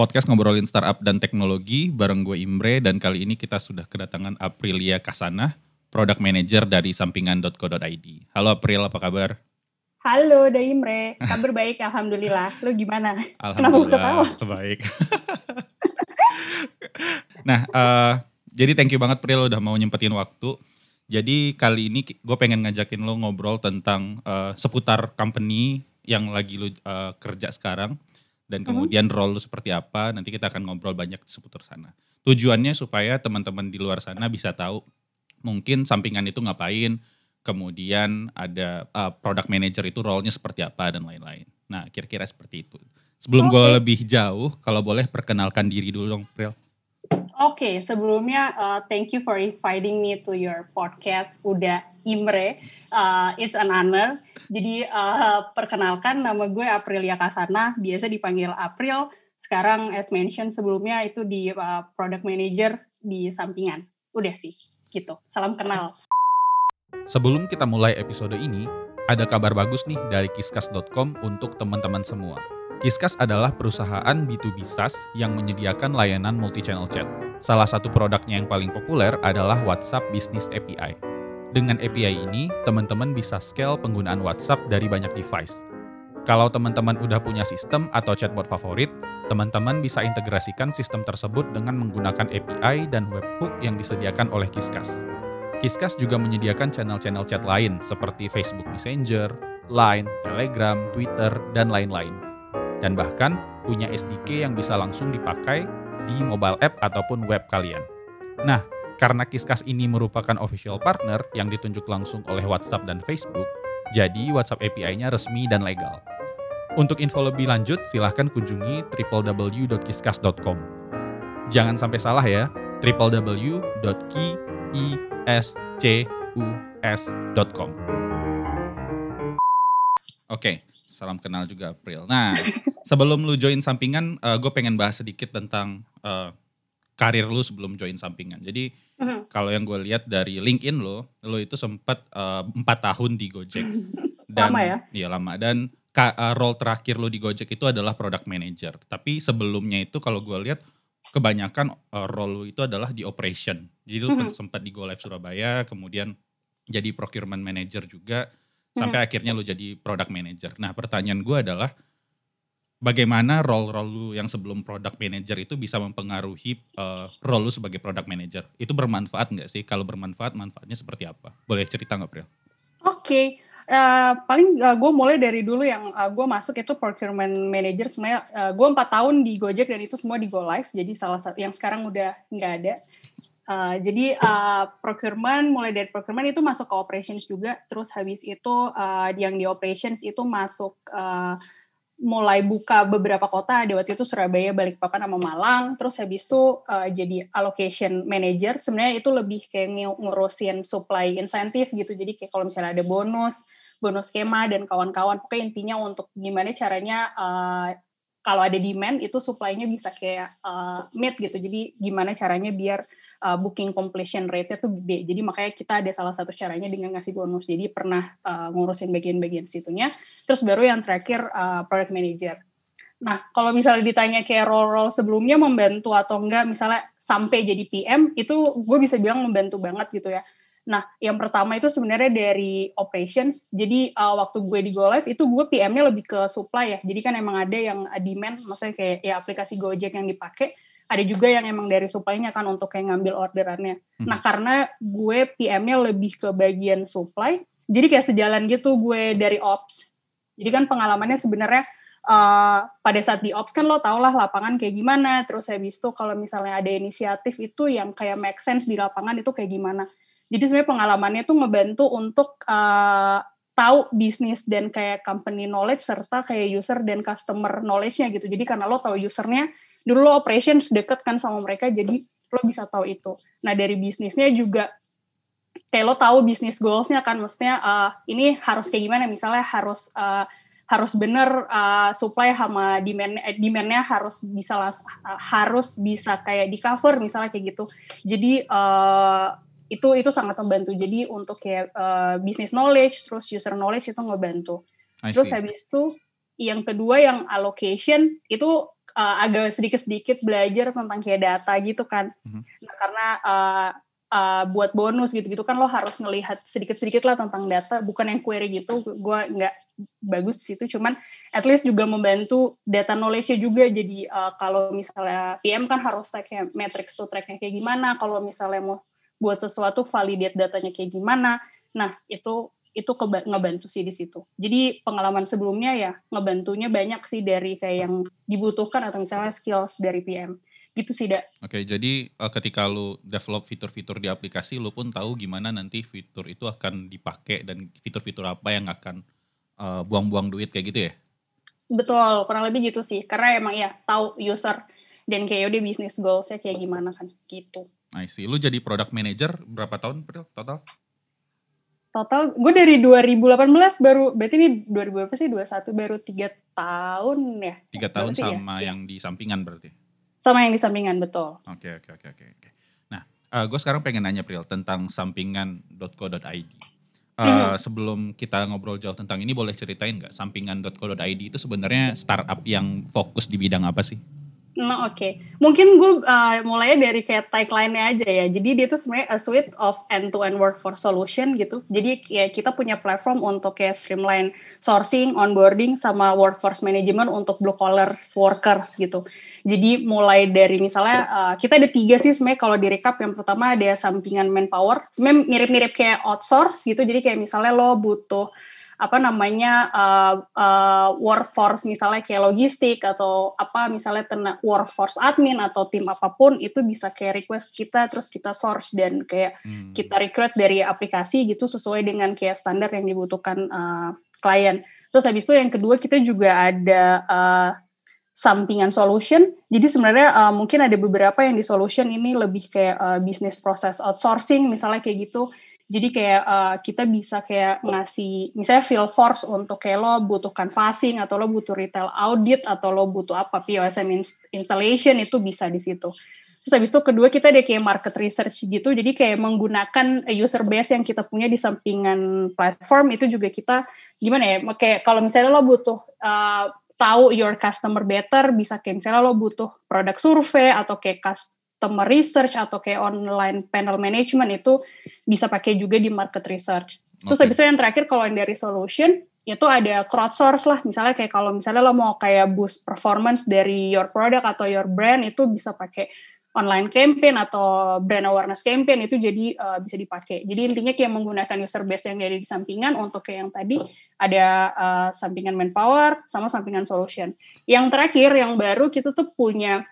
podcast ngobrolin startup dan teknologi bareng gue Imre dan kali ini kita sudah kedatangan Aprilia Kasana, Product Manager dari sampingan.co.id. Halo April, apa kabar? Halo, Da Imre. Kabar baik, Alhamdulillah. Lu gimana? Alhamdulillah, baik. nah, uh, jadi thank you banget April udah mau nyempetin waktu. Jadi kali ini gue pengen ngajakin lo ngobrol tentang uh, seputar company yang lagi lo uh, kerja sekarang dan mhm. kemudian mm -hmm. role lu seperti apa. Nanti kita akan ngobrol banyak seputar sana. Tujuannya supaya teman-teman di luar sana bisa tahu mungkin sampingan itu ngapain, kemudian ada uh, product manager itu role-nya seperti apa dan lain-lain. Nah, kira-kira seperti itu. Sebelum okay. gue lebih jauh, kalau boleh perkenalkan diri dulu dong, Pril. Oke, okay, sebelumnya uh, thank you for inviting me to your podcast Udah Imre. Uh, it's an honor. Jadi uh, perkenalkan nama gue Aprilia Kasana, biasa dipanggil April. Sekarang as mentioned sebelumnya itu di uh, product manager di sampingan. Udah sih, gitu. Salam kenal. Sebelum kita mulai episode ini, ada kabar bagus nih dari kiskas.com untuk teman-teman semua. Kiskas adalah perusahaan B2B SaaS yang menyediakan layanan multi-channel chat. Salah satu produknya yang paling populer adalah WhatsApp Business API. Dengan API ini, teman-teman bisa scale penggunaan WhatsApp dari banyak device. Kalau teman-teman udah punya sistem atau chatbot favorit, teman-teman bisa integrasikan sistem tersebut dengan menggunakan API dan webhook yang disediakan oleh Kiskas. Kiskas juga menyediakan channel-channel chat lain seperti Facebook Messenger, Line, Telegram, Twitter, dan lain-lain dan bahkan punya SDK yang bisa langsung dipakai di mobile app ataupun web kalian. Nah, karena Kiskas ini merupakan official partner yang ditunjuk langsung oleh WhatsApp dan Facebook, jadi WhatsApp API-nya resmi dan legal. Untuk info lebih lanjut, silahkan kunjungi www.kiskas.com. Jangan sampai salah ya, www.kiscus.com. Oke, okay, salam kenal juga April. Nah, sebelum lu join sampingan, uh, eh, gue pengen bahas sedikit tentang uh, karir lu sebelum join sampingan. Jadi uh-huh. kalau yang gue lihat dari LinkedIn lo, lo itu sempat eh, empat uh, tahun di Gojek. Dan, lama ya? Iya lama. Dan ka, uh, role terakhir lo di Gojek itu adalah product manager. Tapi sebelumnya itu kalau gue lihat kebanyakan uh, role lo itu adalah di operation. Jadi lo uh-huh. sempat di Go Live Surabaya, kemudian jadi procurement manager juga sampai hmm. akhirnya lu jadi product manager. Nah pertanyaan gue adalah bagaimana role-role lu yang sebelum product manager itu bisa mempengaruhi uh, role lu sebagai product manager? Itu bermanfaat nggak sih? Kalau bermanfaat, manfaatnya seperti apa? Boleh cerita nggak, Pril? Oke, okay. uh, eh, paling uh, eh, gue mulai dari dulu yang uh, gue masuk itu procurement manager. Sebenarnya uh, gue empat tahun di Gojek dan itu semua di Go Live. Jadi salah satu yang sekarang udah nggak ada. Uh, jadi uh, procurement mulai dari procurement itu masuk ke operations juga, terus habis itu uh, yang di operations itu masuk uh, mulai buka beberapa kota, ada waktu itu Surabaya, Balikpapan, sama Malang, terus habis itu uh, jadi allocation manager. Sebenarnya itu lebih kayak ngurusin supply insentif gitu, jadi kayak kalau misalnya ada bonus, bonus skema dan kawan-kawan, pokoknya intinya untuk gimana caranya uh, kalau ada demand itu supply-nya bisa kayak uh, meet gitu. Jadi gimana caranya biar uh, booking completion rate-nya tuh gede. Jadi makanya kita ada salah satu caranya dengan ngasih bonus. Jadi pernah uh, ngurusin bagian-bagian situnya. Terus baru yang terakhir uh, product manager. Nah, kalau misalnya ditanya kayak role-role sebelumnya membantu atau enggak, misalnya sampai jadi PM, itu gue bisa bilang membantu banget gitu ya. Nah, yang pertama itu sebenarnya dari operations. Jadi uh, waktu gue di Go Live itu gue PM-nya lebih ke supply ya. Jadi kan emang ada yang demand, maksudnya kayak ya aplikasi Gojek yang dipakai ada juga yang emang dari supply-nya kan untuk kayak ngambil orderannya. Hmm. Nah, karena gue PM-nya lebih ke bagian supply, jadi kayak sejalan gitu gue dari ops. Jadi kan pengalamannya sebenarnya uh, pada saat di ops kan lo tau lah lapangan kayak gimana, terus habis itu kalau misalnya ada inisiatif itu yang kayak make sense di lapangan itu kayak gimana. Jadi sebenarnya pengalamannya tuh ngebantu untuk uh, tahu bisnis dan kayak company knowledge serta kayak user dan customer knowledge-nya gitu. Jadi karena lo tahu usernya, dulu lo operations deket kan sama mereka jadi lo bisa tahu itu. Nah dari bisnisnya juga kayak lo tahu bisnis goalsnya kan maksudnya uh, ini harus kayak gimana? Misalnya harus uh, harus bener uh, supply sama demand eh, demandnya harus bisa uh, harus bisa kayak di cover misalnya kayak gitu. Jadi uh, itu itu sangat membantu. Jadi untuk kayak uh, business knowledge terus user knowledge itu ngebantu. Terus habis itu yang kedua yang allocation itu uh, agak sedikit-sedikit belajar tentang kayak data gitu kan. Mm-hmm. Nah, karena uh, uh, buat bonus gitu-gitu kan lo harus ngelihat sedikit-sedikit lah tentang data, bukan yang query gitu. Gue nggak bagus di situ, cuman at least juga membantu data knowledge-nya juga. Jadi uh, kalau misalnya PM kan harus kayak matrix to track-nya kayak gimana. Kalau misalnya mau buat sesuatu validate datanya kayak gimana. Nah itu itu ngebantu sih di situ. Jadi pengalaman sebelumnya ya ngebantunya banyak sih dari kayak yang dibutuhkan atau misalnya skills dari PM. Gitu sih, Dak. Oke, jadi uh, ketika lu develop fitur-fitur di aplikasi, lu pun tahu gimana nanti fitur itu akan dipakai dan fitur-fitur apa yang akan uh, buang-buang duit kayak gitu ya? Betul, kurang lebih gitu sih. Karena emang ya tahu user dan kayak udah bisnis goalsnya kayak gimana kan gitu. I see. Lu jadi product manager berapa tahun total? Total gue dari 2018 baru berarti ini 2000 berapa sih 21 baru tiga tahun ya tiga tahun ya? sama ya? yang di sampingan berarti sama yang di sampingan betul oke okay, oke okay, oke okay, oke nah uh, gue sekarang pengen nanya Pril tentang sampingan.co.id uh, mm-hmm. sebelum kita ngobrol jauh tentang ini boleh ceritain nggak sampingan.co.id itu sebenarnya startup yang fokus di bidang apa sih Nah, oke. Okay. Mungkin gue uh, mulainya dari kayak tagline-nya aja ya. Jadi dia tuh sebenarnya a suite of end-to-end workforce solution gitu. Jadi ya kita punya platform untuk kayak streamline sourcing, onboarding, sama workforce management untuk blue collar workers gitu. Jadi mulai dari misalnya uh, kita ada tiga sih sebenarnya kalau direkap. Yang pertama ada sampingan manpower. Sebenarnya mirip-mirip kayak outsource gitu. Jadi kayak misalnya lo butuh apa namanya uh, uh, workforce misalnya kayak logistik atau apa misalnya tenaga workforce admin atau tim apa pun itu bisa kayak request kita terus kita source dan kayak hmm. kita recruit dari aplikasi gitu sesuai dengan kayak standar yang dibutuhkan uh, klien. Terus habis itu yang kedua kita juga ada uh, sampingan solution. Jadi sebenarnya uh, mungkin ada beberapa yang di solution ini lebih kayak uh, business process outsourcing misalnya kayak gitu jadi kayak uh, kita bisa kayak ngasih misalnya field force untuk kayak lo butuhkan fasing atau lo butuh retail audit atau lo butuh apa POSM installation itu bisa di situ. Terus habis itu kedua kita ada kayak market research gitu. Jadi kayak menggunakan user base yang kita punya di sampingan platform itu juga kita gimana ya? Kayak kalau misalnya lo butuh uh, tahu your customer better bisa kayak misalnya lo butuh produk survei atau kayak customer research atau kayak online panel management itu bisa pakai juga di market research. Terus okay. habis itu yang terakhir kalau yang dari solution itu ada crowdsource lah. Misalnya kayak kalau misalnya lo mau kayak boost performance dari your product atau your brand itu bisa pakai online campaign atau brand awareness campaign itu jadi uh, bisa dipakai. Jadi intinya kayak menggunakan user base yang ada di sampingan untuk kayak yang tadi ada uh, sampingan manpower sama sampingan solution. Yang terakhir yang baru kita tuh punya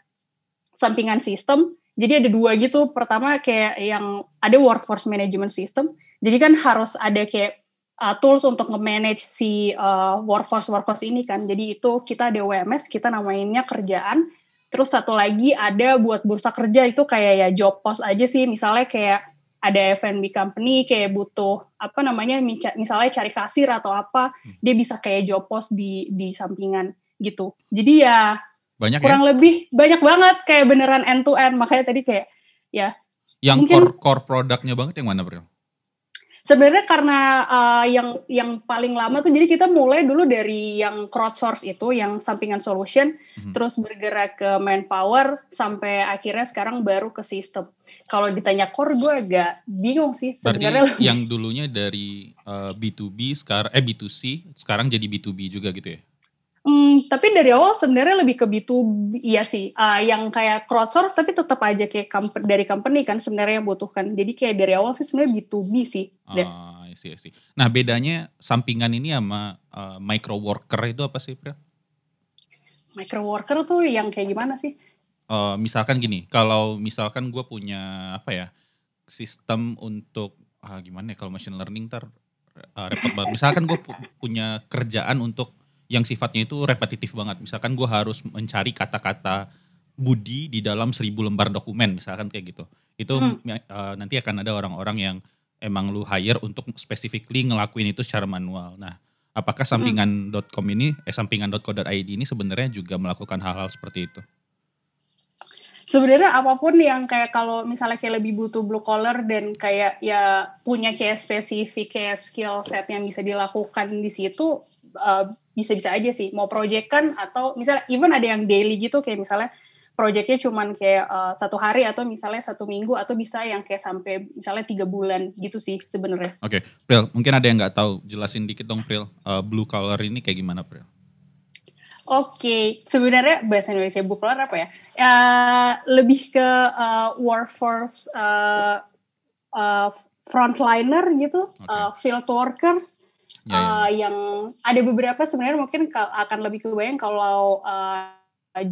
sampingan sistem. Jadi ada dua gitu. Pertama kayak yang ada workforce management system. Jadi kan harus ada kayak uh, tools untuk nge-manage si uh, workforce workforce ini kan. Jadi itu kita ada WMS, kita namainnya kerjaan. Terus satu lagi ada buat bursa kerja itu kayak ya job post aja sih. Misalnya kayak ada F&B company kayak butuh apa namanya misalnya cari kasir atau apa, hmm. dia bisa kayak job post di di sampingan gitu. Jadi ya banyak kurang ya? lebih banyak banget kayak beneran end to end. Makanya tadi kayak ya. Yang mungkin, core core produknya banget yang mana bro sebenarnya karena uh, yang yang paling lama tuh jadi kita mulai dulu dari yang crowdsource itu yang sampingan solution hmm. terus bergerak ke manpower sampai akhirnya sekarang baru ke sistem. Kalau ditanya core gue agak bingung sih sebenarnya. yang dulunya dari uh, eh, B2B sekarang eh B2C sekarang jadi B2B juga gitu ya Hmm, tapi dari awal sebenarnya lebih ke B2B, iya sih. Uh, yang kayak crowdsource tapi tetap aja kayak company, dari company kan sebenarnya yang butuhkan. Jadi kayak dari awal sih sebenarnya B2B sih. Ah, sih sih. Nah bedanya sampingan ini sama uh, micro worker itu apa sih, Pri? Micro worker tuh yang kayak gimana sih? Uh, misalkan gini, kalau misalkan gue punya apa ya sistem untuk uh, gimana ya kalau machine learning ntar uh, repot banget. Misalkan gue pu punya kerjaan untuk yang sifatnya itu repetitif banget. Misalkan gue harus mencari kata-kata budi di dalam seribu lembar dokumen, misalkan kayak gitu. Itu hmm. uh, nanti akan ada orang-orang yang emang lu hire untuk specifically ngelakuin itu secara manual. Nah, apakah hmm. sampingan.com ini, eh sampingan.co.id ini sebenarnya juga melakukan hal-hal seperti itu? sebenarnya apa pun yang kayak kalau misalnya kayak lebih butuh blue collar dan kayak ya punya kayak spesifik kayak skill set yang bisa dilakukan di situ uh, bisa-bisa aja sih mau project kan atau misalnya even ada yang daily gitu kayak misalnya projectnya cuman kayak uh, satu hari atau misalnya satu minggu atau bisa yang kayak sampai misalnya tiga bulan gitu sih sebenarnya. Oke, okay. Pril, mungkin ada yang nggak tahu, jelasin dikit dong Pril, uh, blue collar ini kayak gimana Pril? Oke, okay. sebenarnya bahasa Indonesia blue collar apa ya? Uh, lebih ke uh, workforce uh, uh, frontliner gitu, okay. uh, field workers yeah, yeah. Uh, yang ada beberapa sebenarnya mungkin akan lebih kebayang kalau uh,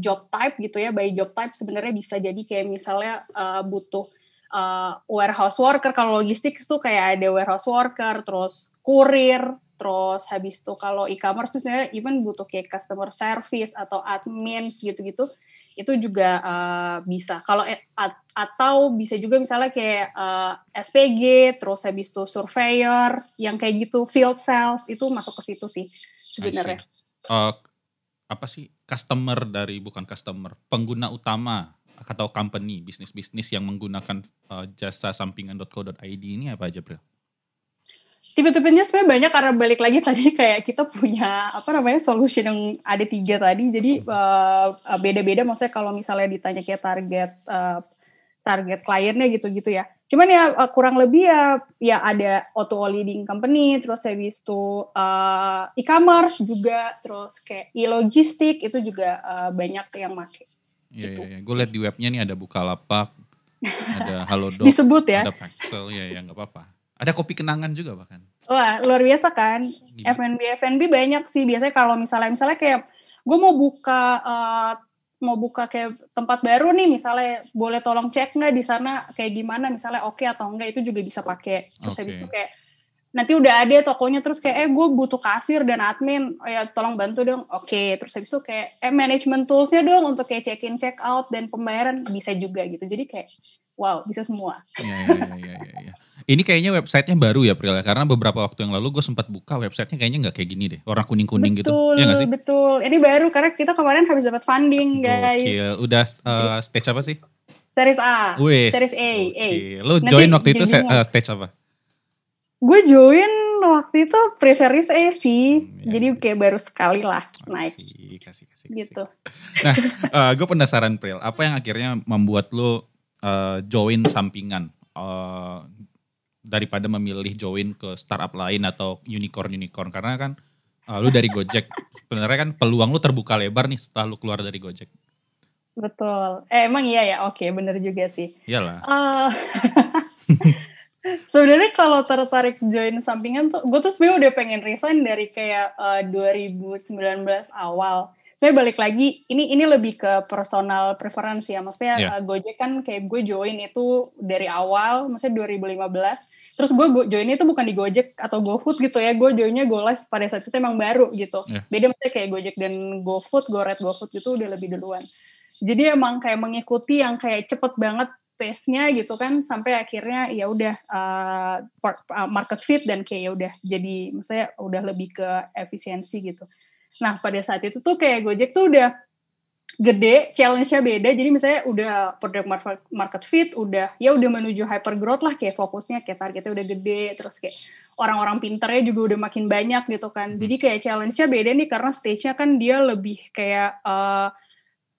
job type gitu ya, by job type sebenarnya bisa jadi kayak misalnya uh, butuh uh, warehouse worker kalau logistik itu kayak ada warehouse worker, terus kurir, terus habis itu kalau e-commerce itu sebenarnya even butuh kayak customer service atau admin gitu-gitu itu juga uh, bisa. Kalau at, atau bisa juga misalnya kayak uh, eh, SPG terus habis itu surveyor yang kayak gitu field sales itu masuk ke situ sih sebenarnya. Uh, apa sih customer dari bukan customer pengguna utama atau company bisnis-bisnis yang menggunakan uh, jasa sampingan.co.id ini apa aja bro? Tipe-tipenya sebenarnya banyak karena balik lagi tadi kayak kita punya apa namanya solution yang ada tiga tadi jadi uh, beda-beda maksudnya kalau misalnya ditanya kayak target uh, target kliennya gitu-gitu ya cuman ya uh, kurang lebih ya ya ada auto leading company terus habis itu uh, e-commerce juga terus kayak e-logistik itu juga uh, banyak yang make Iya, gitu. iya, iya. gue liat di webnya nih ada Bukalapak, ada Halodoc, disebut ya, ada Paxel, ya ya nggak apa-apa. Ada kopi kenangan juga bahkan. Wah luar biasa kan. F&B F&B banyak sih biasanya kalau misalnya misalnya kayak gue mau buka uh, mau buka kayak tempat baru nih misalnya boleh tolong cek nggak di sana kayak gimana misalnya oke okay atau enggak itu juga bisa pakai. Terus okay. habis itu kayak nanti udah ada tokonya terus kayak eh gue butuh kasir dan admin oh ya tolong bantu dong oke okay. terus habis itu kayak eh management toolsnya dong untuk kayak check in check out dan pembayaran bisa juga gitu jadi kayak wow bisa semua iya iya iya iya ya, ya. Ini kayaknya websitenya baru ya Pril ya? karena beberapa waktu yang lalu gue sempat buka websitenya kayaknya nggak kayak gini deh warna kuning kuning gitu ya gak sih betul ini baru karena kita kemarin habis dapat funding guys Gokil. udah uh, stage apa sih series A Wih, series A, A. Lo join waktu itu uh, stage apa gue join waktu itu pre-series A sih. Hmm, ya. Jadi kayak baru sekali lah naik. Kasih, kasih, kasih. Gitu. Nah, uh, eh, gue penasaran Pril, apa yang akhirnya membuat lo uh, join sampingan uh, daripada memilih join ke startup lain atau unicorn-unicorn? Karena kan uh, lu dari Gojek, sebenarnya kan peluang lu terbuka lebar nih setelah lu keluar dari Gojek. Betul. Eh emang iya ya, oke bener juga sih. Iyalah. Uh, Sebenarnya kalau tertarik join sampingan tuh, gue tuh sebenarnya udah pengen resign dari kayak uh, eh, 2019 awal. Saya balik lagi, ini ini lebih ke personal preference ya. Maksudnya yeah. Iya. uh, Gojek kan kayak gue join itu dari awal, maksudnya 2015. Terus gue join itu bukan di Gojek atau GoFood gitu ya. Gue joinnya GoLive pada saat itu emang baru gitu. Yeah. Beda maksudnya kayak Gojek dan GoFood, GoRed, GoFood itu udah lebih duluan. Jadi emang kayak mengikuti yang kayak cepet banget pace-nya gitu kan sampai akhirnya ya udah uh, market fit dan kayak ya udah jadi maksudnya udah lebih ke efisiensi gitu. Nah pada saat itu tuh kayak Gojek tuh udah gede, challenge-nya beda. Jadi misalnya udah product market fit, udah ya udah menuju hyper growth lah kayak fokusnya kayak targetnya udah gede, terus kayak orang-orang pinternya juga udah makin banyak gitu kan. Hmm. Jadi kayak challenge-nya beda nih karena stage-nya kan dia lebih kayak uh,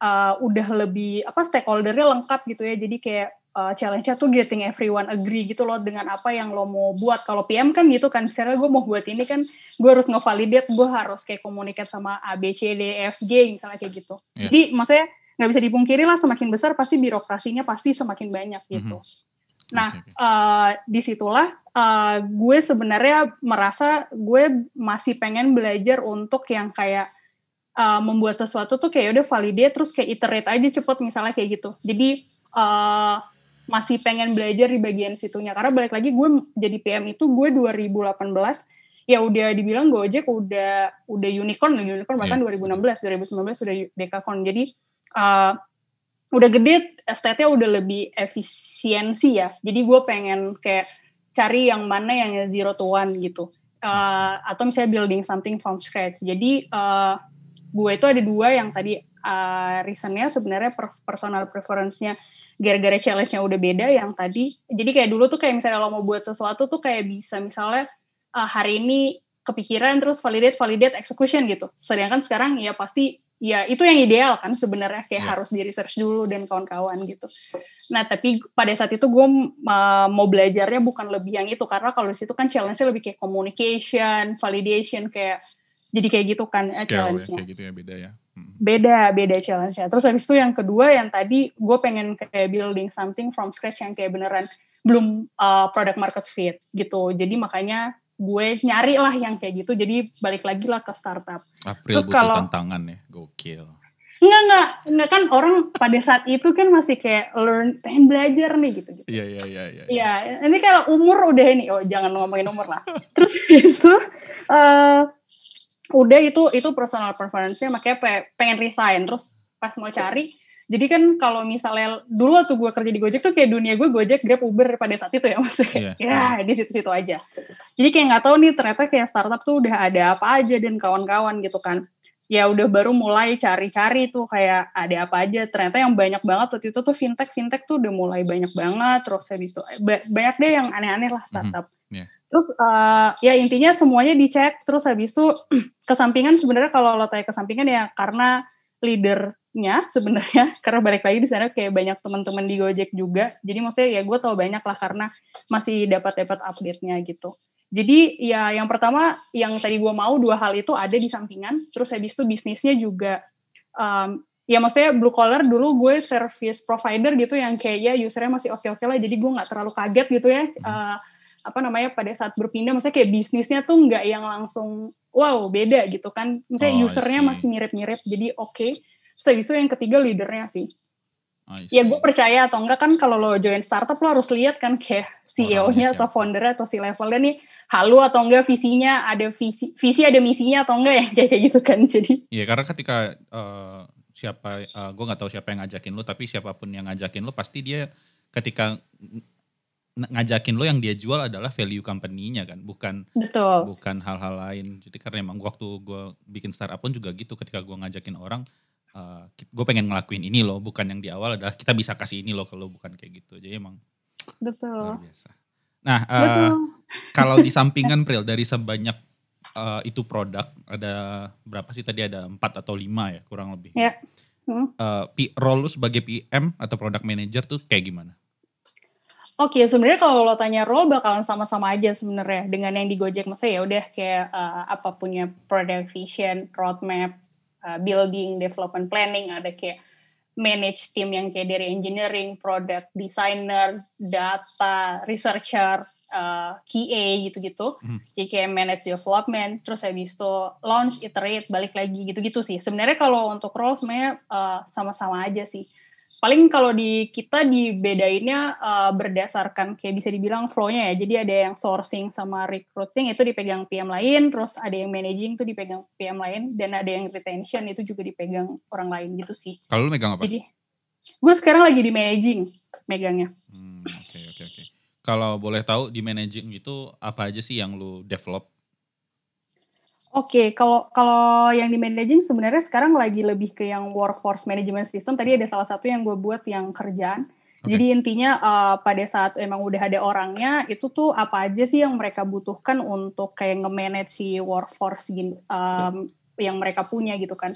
uh, udah lebih apa stakeholdernya lengkap gitu ya jadi kayak uh, challenge-nya tuh getting everyone agree gitu loh dengan apa yang lo mau buat kalau PM kan gitu kan misalnya gue mau buat ini kan gue harus ngevalidate gue harus kayak komunikasi sama A B C D F G misalnya kayak gitu yeah. jadi maksudnya nggak bisa dipungkiri lah semakin besar pasti birokrasinya pasti semakin banyak gitu mm -hmm. Nah, okay, okay. Uh, di situlah uh, gue sebenarnya merasa gue masih pengen belajar untuk yang kayak uh, membuat sesuatu tuh kayak udah validate terus kayak iterate aja cepet misalnya kayak gitu jadi uh, masih pengen belajar di bagian situnya. Karena balik lagi gue jadi PM itu gue 2018 ya udah dibilang Gojek udah udah unicorn unicorn bahkan yeah. 2016 2019 udah dekakorn jadi uh, udah gede estate-nya udah lebih efisiensi ya. Jadi gue pengen kayak cari yang mana yang zero to one gitu. Uh, atau misalnya building something from scratch. Jadi uh, gue itu ada dua yang tadi uh, reasonnya sebenarnya personal preference-nya gara-gara challenge-nya udah beda yang tadi. Jadi kayak dulu tuh kayak misalnya lo mau buat sesuatu tuh kayak bisa misalnya uh, hari ini kepikiran terus validate validate execution gitu. Sedangkan sekarang ya pasti ya itu yang ideal kan sebenarnya kayak yeah. harus di research dulu dan kawan-kawan gitu. Nah tapi pada saat itu gue uh, mau belajarnya bukan lebih yang itu. Karena kalau di situ kan challenge-nya lebih kayak communication validation kayak jadi kayak gitu kan ya, challenge-nya. kayak gitu ya beda ya. Beda beda challenge-nya. Terus habis itu yang kedua yang tadi gue pengen kayak building something from scratch yang kayak beneran belum uh, product market fit gitu. Jadi makanya gue nyari lah yang kayak gitu. Jadi balik lagi lah ke startup. April terus kalau tantangan ya gokil. Enggak, enggak, enggak kan orang pada saat itu kan masih kayak learn, pengen belajar nih gitu. Iya, iya, iya. Iya, ya, ini kalau umur udah ini, oh jangan ngomongin umur lah. Terus itu, uh, udah itu itu personal preference-nya makanya pengen resign. Terus pas mau cari, jadi kan kalau misalnya dulu waktu gue kerja di Gojek tuh kayak dunia gue Gojek, Grab, Uber pada saat itu ya maksudnya. Yeah. Ya di situ-situ aja. Jadi kayak nggak tahu nih ternyata kayak startup tuh udah ada apa aja dan kawan-kawan gitu kan. Ya udah baru mulai cari-cari tuh kayak ada apa aja. Ternyata yang banyak banget waktu itu tuh fintech fintech tuh udah mulai banyak banget. Terus habis itu banyak deh yang aneh-aneh lah startup. Mm -hmm. yeah. Terus uh, ya intinya semuanya dicek. Terus habis itu kesampingan sebenarnya kalau lo tanya kesampingan ya karena leadernya sebenarnya. Karena balik lagi di sana kayak banyak teman-teman di Gojek juga. Jadi maksudnya ya gue tau banyak lah karena masih dapat dapat update-nya gitu. Jadi ya yang pertama yang tadi gue mau dua hal itu ada di sampingan. Terus habis itu bisnisnya juga. Um, ya maksudnya blue collar dulu gue service provider gitu yang kayak ya usernya masih oke-oke lah. Jadi gue nggak terlalu kaget gitu ya. Uh, apa namanya pada saat berpindah maksudnya kayak bisnisnya tuh nggak yang langsung wow beda gitu kan. Misalnya oh, usernya masih mirip-mirip jadi oke. Okay. terus itu yang ketiga leadernya sih. Ya gue percaya atau enggak kan kalau lo join startup lo harus lihat kan kayak CEO-nya atau foundernya atau si levelnya nih halu atau enggak visinya ada visi visi ada misinya atau enggak ya kayak kayak gitu kan jadi. Iya karena ketika uh, siapa uh, gue nggak tahu siapa yang ngajakin lo tapi siapa pun yang ngajakin lo pasti dia ketika ngajakin lo yang dia jual adalah value company-nya kan, bukan Betul. bukan hal-hal lain. Jadi karena emang waktu gue bikin startup pun juga gitu, ketika gue ngajakin orang, uh, eh, gue pengen ngelakuin ini loh, bukan yang di awal adalah kita bisa kasih ini loh kalau bukan kayak gitu. Jadi emang Betul. biasa. Nah, uh, kalau di sampingan Pril dari sebanyak uh, itu produk ada berapa sih tadi ada empat atau lima ya kurang lebih. Ya. Hmm. Uh, role lu sebagai PM atau product manager tuh kayak gimana? Oke, okay, sebenarnya kalau lo tanya role bakalan sama-sama aja sebenarnya dengan yang di Gojek. Maksudnya ya udah kayak uh, apa punya product vision, roadmap, uh, building, development planning, ada kayak manage team yang kayak dari engineering, product designer, data, researcher, uh, QA gitu-gitu. Hmm. Jadi kayak manage development, terus habis itu launch, iterate, balik lagi gitu-gitu sih. Sebenarnya kalau untuk role sebenarnya uh, sama-sama aja sih paling kalau di kita dibedainnya uh, berdasarkan kayak bisa dibilang flow-nya ya. Jadi ada yang sourcing sama recruiting itu dipegang PM lain, terus ada yang managing itu dipegang PM lain, dan ada yang retention itu juga dipegang orang lain gitu sih. Kalau lu megang apa? Jadi gue sekarang lagi di managing megangnya. Hmm, oke oke oke. Kalau boleh tahu di managing itu apa aja sih yang lu develop Oke, kalau kalau yang di managing sebenarnya sekarang lagi lebih ke yang workforce management system. Tadi ada salah satu yang gue buat yang kerjaan. Okay. Jadi intinya uh, pada saat emang udah ada orangnya, itu tuh apa aja sih yang mereka butuhkan untuk kayak nge-manage si workforce um, yang mereka punya gitu kan.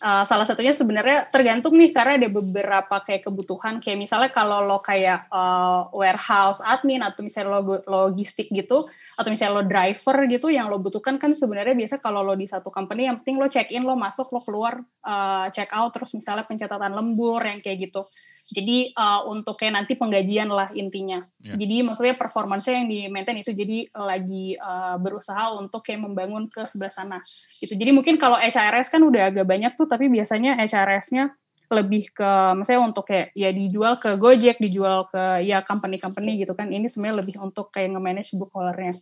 Uh, salah satunya sebenarnya tergantung nih karena ada beberapa kayak kebutuhan. Kayak misalnya kalau lo kayak uh, warehouse admin atau misalnya lo logistik gitu atau misalnya lo driver gitu yang lo butuhkan kan sebenarnya biasa kalau lo di satu company yang penting lo check in lo masuk lo keluar uh, check out terus misalnya pencatatan lembur yang kayak gitu jadi uh, untuk kayak nanti penggajian lah intinya yeah. jadi maksudnya performance yang di maintain itu jadi lagi uh, berusaha untuk kayak membangun ke sebelah sana gitu jadi mungkin kalau HRS kan udah agak banyak tuh tapi biasanya HRS-nya lebih ke misalnya untuk kayak ya dijual ke Gojek, dijual ke ya company-company gitu kan. Ini sebenarnya lebih untuk kayak nge-manage book holdernya.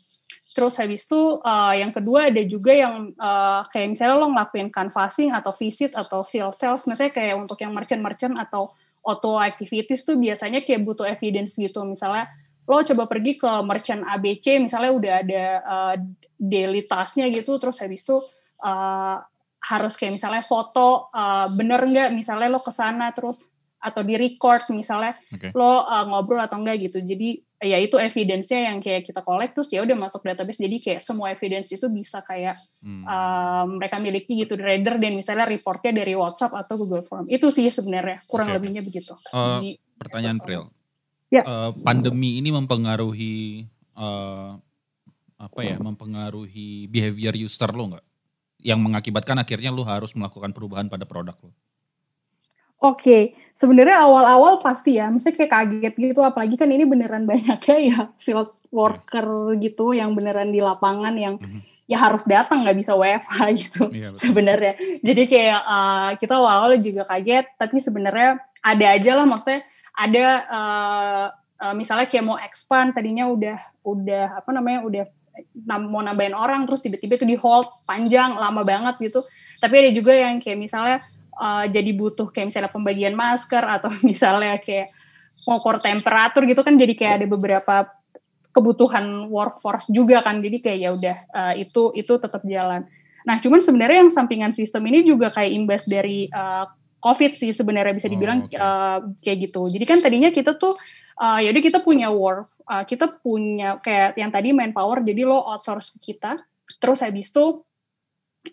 Terus habis itu uh, yang kedua ada juga yang uh, kayak misalnya lo ngelakuin canvassing atau visit atau field sales, misalnya kayak untuk yang merchant-merchant atau auto activities tuh biasanya kayak butuh evidence gitu. Misalnya lo coba pergi ke merchant ABC, misalnya udah ada uh, daily task-nya gitu, terus habis itu uh, harus kayak misalnya foto uh, bener nggak misalnya lo ke sana terus atau di record misalnya okay. lo uh, ngobrol atau enggak gitu jadi ya itu evidence-nya yang kayak kita collect terus ya udah masuk database jadi kayak semua evidence itu bisa kayak hmm. uh, mereka miliki gitu rather dan misalnya reportnya dari WhatsApp atau Google Form itu sih sebenarnya kurang okay. lebihnya begitu. Uh, jadi, pertanyaan Pril, ya. uh, pandemi ini mempengaruhi uh, apa ya mempengaruhi behavior user lo nggak? Yang mengakibatkan akhirnya lo harus melakukan perubahan pada produk lo. Oke, okay. sebenarnya awal-awal pasti ya, maksudnya kayak kaget gitu, apalagi kan ini beneran banyaknya ya field worker gitu, yang beneran di lapangan yang mm -hmm. ya harus datang nggak bisa WFH gitu iya, sebenarnya. Jadi kayak uh, kita awal-awal juga kaget, tapi sebenarnya ada aja lah, maksudnya ada uh, uh, misalnya kayak mau expand, tadinya udah udah apa namanya udah mau nambahin orang, terus tiba-tiba itu di hold panjang, lama banget gitu. Tapi ada juga yang kayak misalnya uh, jadi butuh kayak misalnya pembagian masker atau misalnya kayak mengukur temperatur gitu kan jadi kayak ada beberapa kebutuhan workforce juga kan jadi kayak ya udah uh, itu itu tetap jalan. Nah cuman sebenarnya yang sampingan sistem ini juga kayak imbas dari uh, COVID sih sebenarnya bisa dibilang oh, okay. uh, kayak gitu. Jadi kan tadinya kita tuh uh, ya udah kita punya work, uh, kita punya kayak yang tadi manpower jadi lo outsource ke kita. Terus habis itu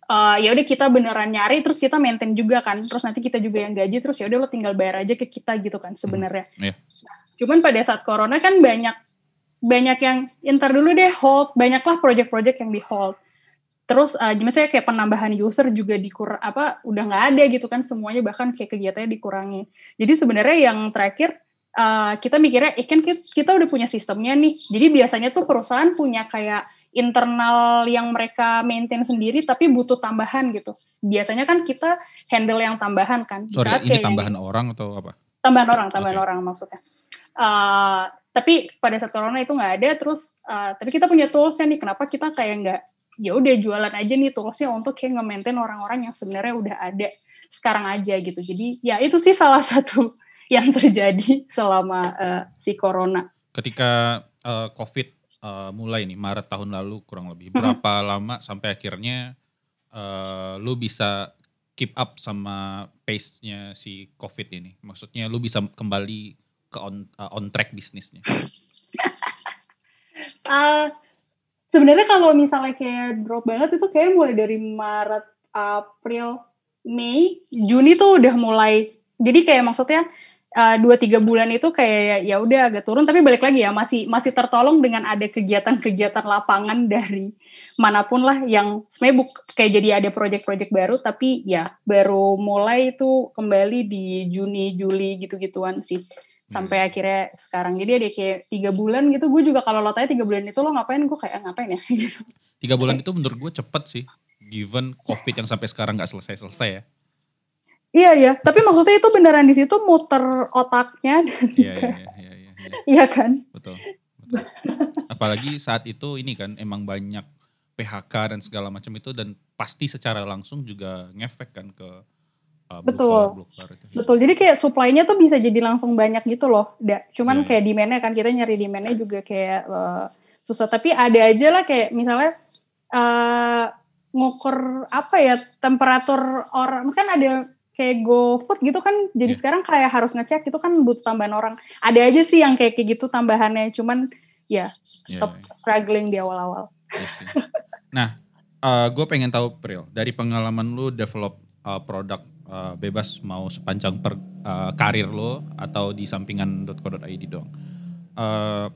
uh, ya udah kita beneran nyari terus kita maintain juga kan. Terus nanti kita juga yang gaji terus ya udah lo tinggal bayar aja ke kita gitu kan sebenarnya. Hmm, yeah. cuman pada saat corona kan banyak banyak yang inter dulu deh hold. Banyaklah project-project yang di hold. Terus uh, misalnya kayak penambahan user juga dikur apa udah nggak ada gitu kan semuanya bahkan kayak kegiatannya dikurangi. Jadi sebenarnya yang terakhir uh, kita mikirnya eh kan kita udah punya sistemnya nih. Jadi biasanya tuh perusahaan punya kayak internal yang mereka maintain sendiri tapi butuh tambahan gitu. Biasanya kan kita handle yang tambahan kan. Sorry, Saat ini tambahan yang, orang atau apa? Tambahan orang, tambahan okay. orang maksudnya. Uh, tapi pada saat corona itu nggak ada terus uh, tapi kita punya toolsnya nih kenapa kita kayak nggak ya udah jualan aja nih toolsnya untuk kayak nge-maintain orang-orang yang sebenarnya udah ada sekarang aja gitu jadi ya itu sih salah satu yang terjadi selama uh, si corona ketika uh, covid uh, mulai nih Maret tahun lalu kurang lebih. Berapa hmm. lama sampai akhirnya uh, lu bisa keep up sama pace-nya si COVID ini? Maksudnya lu bisa kembali ke on uh, on track bisnisnya? uh, Sebenarnya kalau misalnya kayak drop banget itu kayak mulai dari Maret, April, Mei, Juni tuh udah mulai. Jadi kayak maksudnya uh, dua tiga bulan itu kayak ya udah agak turun tapi balik lagi ya masih masih tertolong dengan ada kegiatan-kegiatan lapangan dari mana pun lah yang sebenarnya buk kayak jadi ada project-project baru tapi ya baru mulai itu kembali di Juni Juli gitu-gituan sih sampai hmm. akhirnya sekarang. Jadi ada kayak tiga bulan gitu gue juga kalau lo tanya tiga bulan itu lo ngapain? Gue kayak ngapain ya? Gitu. Tiga bulan itu menurut gue cepet sih given covid yang sampai sekarang nggak selesai selesai ya Iya ya, tapi maksudnya itu beneran di situ muter otaknya. Iya iya iya. Iya, iya, iya kan. Betul. betul. Apalagi saat itu ini kan emang banyak PHK dan segala macam itu dan pasti secara langsung juga ngefek kan ke uh, betul blue collar, itu. betul jadi kayak supply-nya tuh bisa jadi langsung banyak gitu loh da. cuman yeah, kayak yeah. demand-nya kan kita nyari demand-nya juga kayak uh, susah tapi ada aja lah kayak misalnya uh, ngukur apa ya temperatur orang kan ada kayak GoFood gitu kan jadi yeah. sekarang kayak harus ngecek itu kan butuh tambahan orang ada aja sih yang kayak kayak gitu tambahannya cuman ya yeah, yeah, yeah. struggling di awal-awal yes, nah uh, gue pengen tahu Pril dari pengalaman lu develop uh, produk uh, bebas mau sepanjang per uh, karir lo atau di sampingan.co.id dong uh,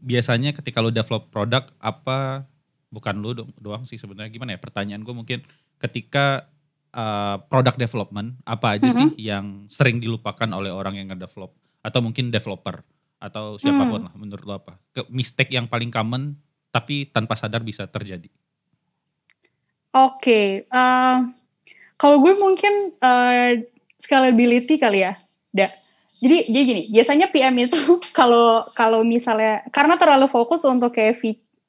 biasanya ketika lu develop produk apa bukan lu doang sih sebenarnya gimana ya pertanyaan gue mungkin ketika uh, product development apa aja mm -hmm. sih yang sering dilupakan oleh orang yang ngedevelop atau mungkin developer atau siapa pun mm. lah menurut lo apa ke mistake yang paling common tapi tanpa sadar bisa terjadi oke okay. uh, eh, kalau gue mungkin uh, scalability kali ya da jadi jadi gini biasanya PM itu kalau kalau misalnya karena terlalu fokus untuk kayak